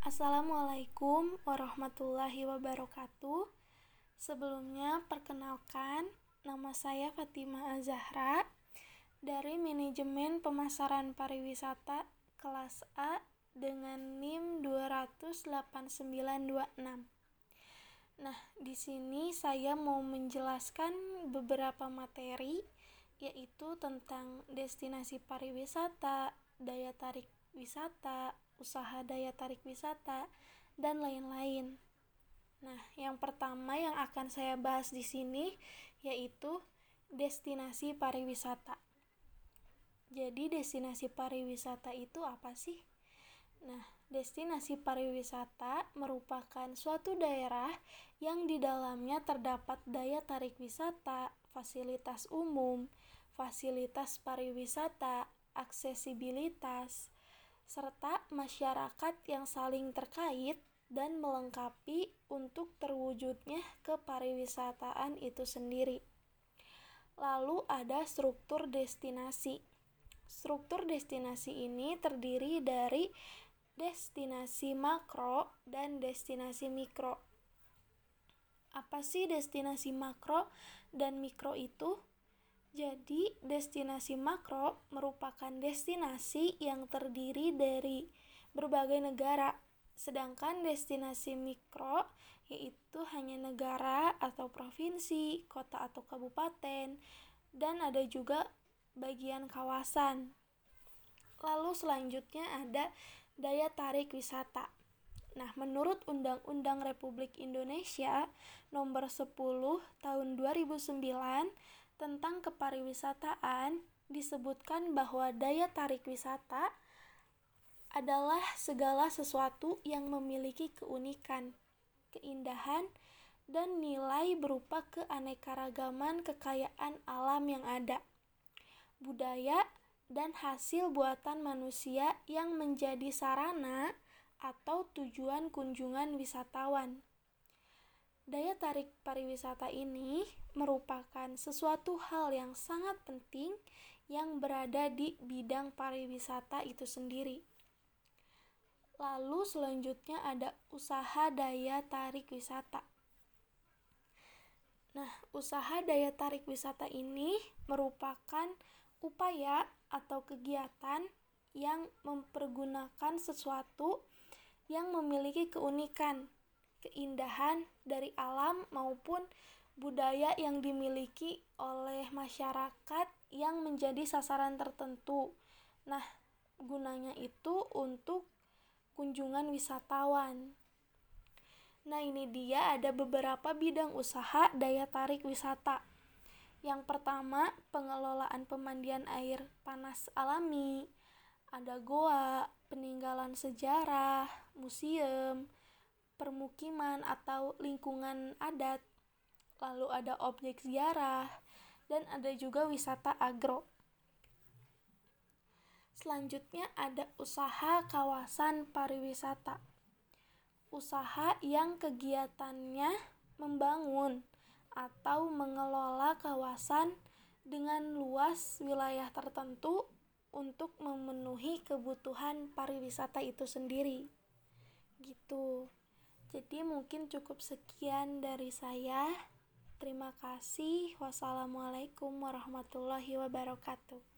Assalamualaikum warahmatullahi wabarakatuh. Sebelumnya, perkenalkan, nama saya Fatimah Azahra dari Manajemen Pemasaran Pariwisata kelas A dengan NIM 28926. Nah, di sini saya mau menjelaskan beberapa materi yaitu tentang destinasi pariwisata, daya tarik wisata, usaha daya tarik wisata, dan lain-lain. Nah, yang pertama yang akan saya bahas di sini yaitu destinasi pariwisata. Jadi, destinasi pariwisata itu apa sih? Nah, destinasi pariwisata merupakan suatu daerah yang di dalamnya terdapat daya tarik wisata, fasilitas umum, fasilitas pariwisata, aksesibilitas, serta masyarakat yang saling terkait dan melengkapi untuk terwujudnya kepariwisataan itu sendiri. Lalu ada struktur destinasi. Struktur destinasi ini terdiri dari destinasi makro dan destinasi mikro. Apa sih destinasi makro dan mikro itu? Jadi, destinasi makro merupakan destinasi yang terdiri dari berbagai negara, sedangkan destinasi mikro yaitu hanya negara atau provinsi, kota atau kabupaten, dan ada juga bagian kawasan. Lalu selanjutnya ada daya tarik wisata. Nah, menurut Undang-Undang Republik Indonesia Nomor 10 Tahun 2009 tentang kepariwisataan disebutkan bahwa daya tarik wisata adalah segala sesuatu yang memiliki keunikan, keindahan, dan nilai berupa keanekaragaman kekayaan alam yang ada, budaya, dan hasil buatan manusia yang menjadi sarana atau tujuan kunjungan wisatawan. Daya tarik pariwisata ini merupakan sesuatu hal yang sangat penting yang berada di bidang pariwisata itu sendiri. Lalu selanjutnya ada usaha daya tarik wisata. Nah, usaha daya tarik wisata ini merupakan upaya atau kegiatan yang mempergunakan sesuatu yang memiliki keunikan keindahan dari alam maupun budaya yang dimiliki oleh masyarakat yang menjadi sasaran tertentu. Nah, gunanya itu untuk kunjungan wisatawan. Nah, ini dia ada beberapa bidang usaha daya tarik wisata. Yang pertama, pengelolaan pemandian air panas alami. Ada goa, peninggalan sejarah, museum, permukiman atau lingkungan adat, lalu ada objek ziarah, dan ada juga wisata agro. Selanjutnya ada usaha kawasan pariwisata. Usaha yang kegiatannya membangun atau mengelola kawasan dengan luas wilayah tertentu untuk memenuhi kebutuhan pariwisata itu sendiri. Gitu. Jadi mungkin cukup sekian dari saya. Terima kasih. Wassalamualaikum warahmatullahi wabarakatuh.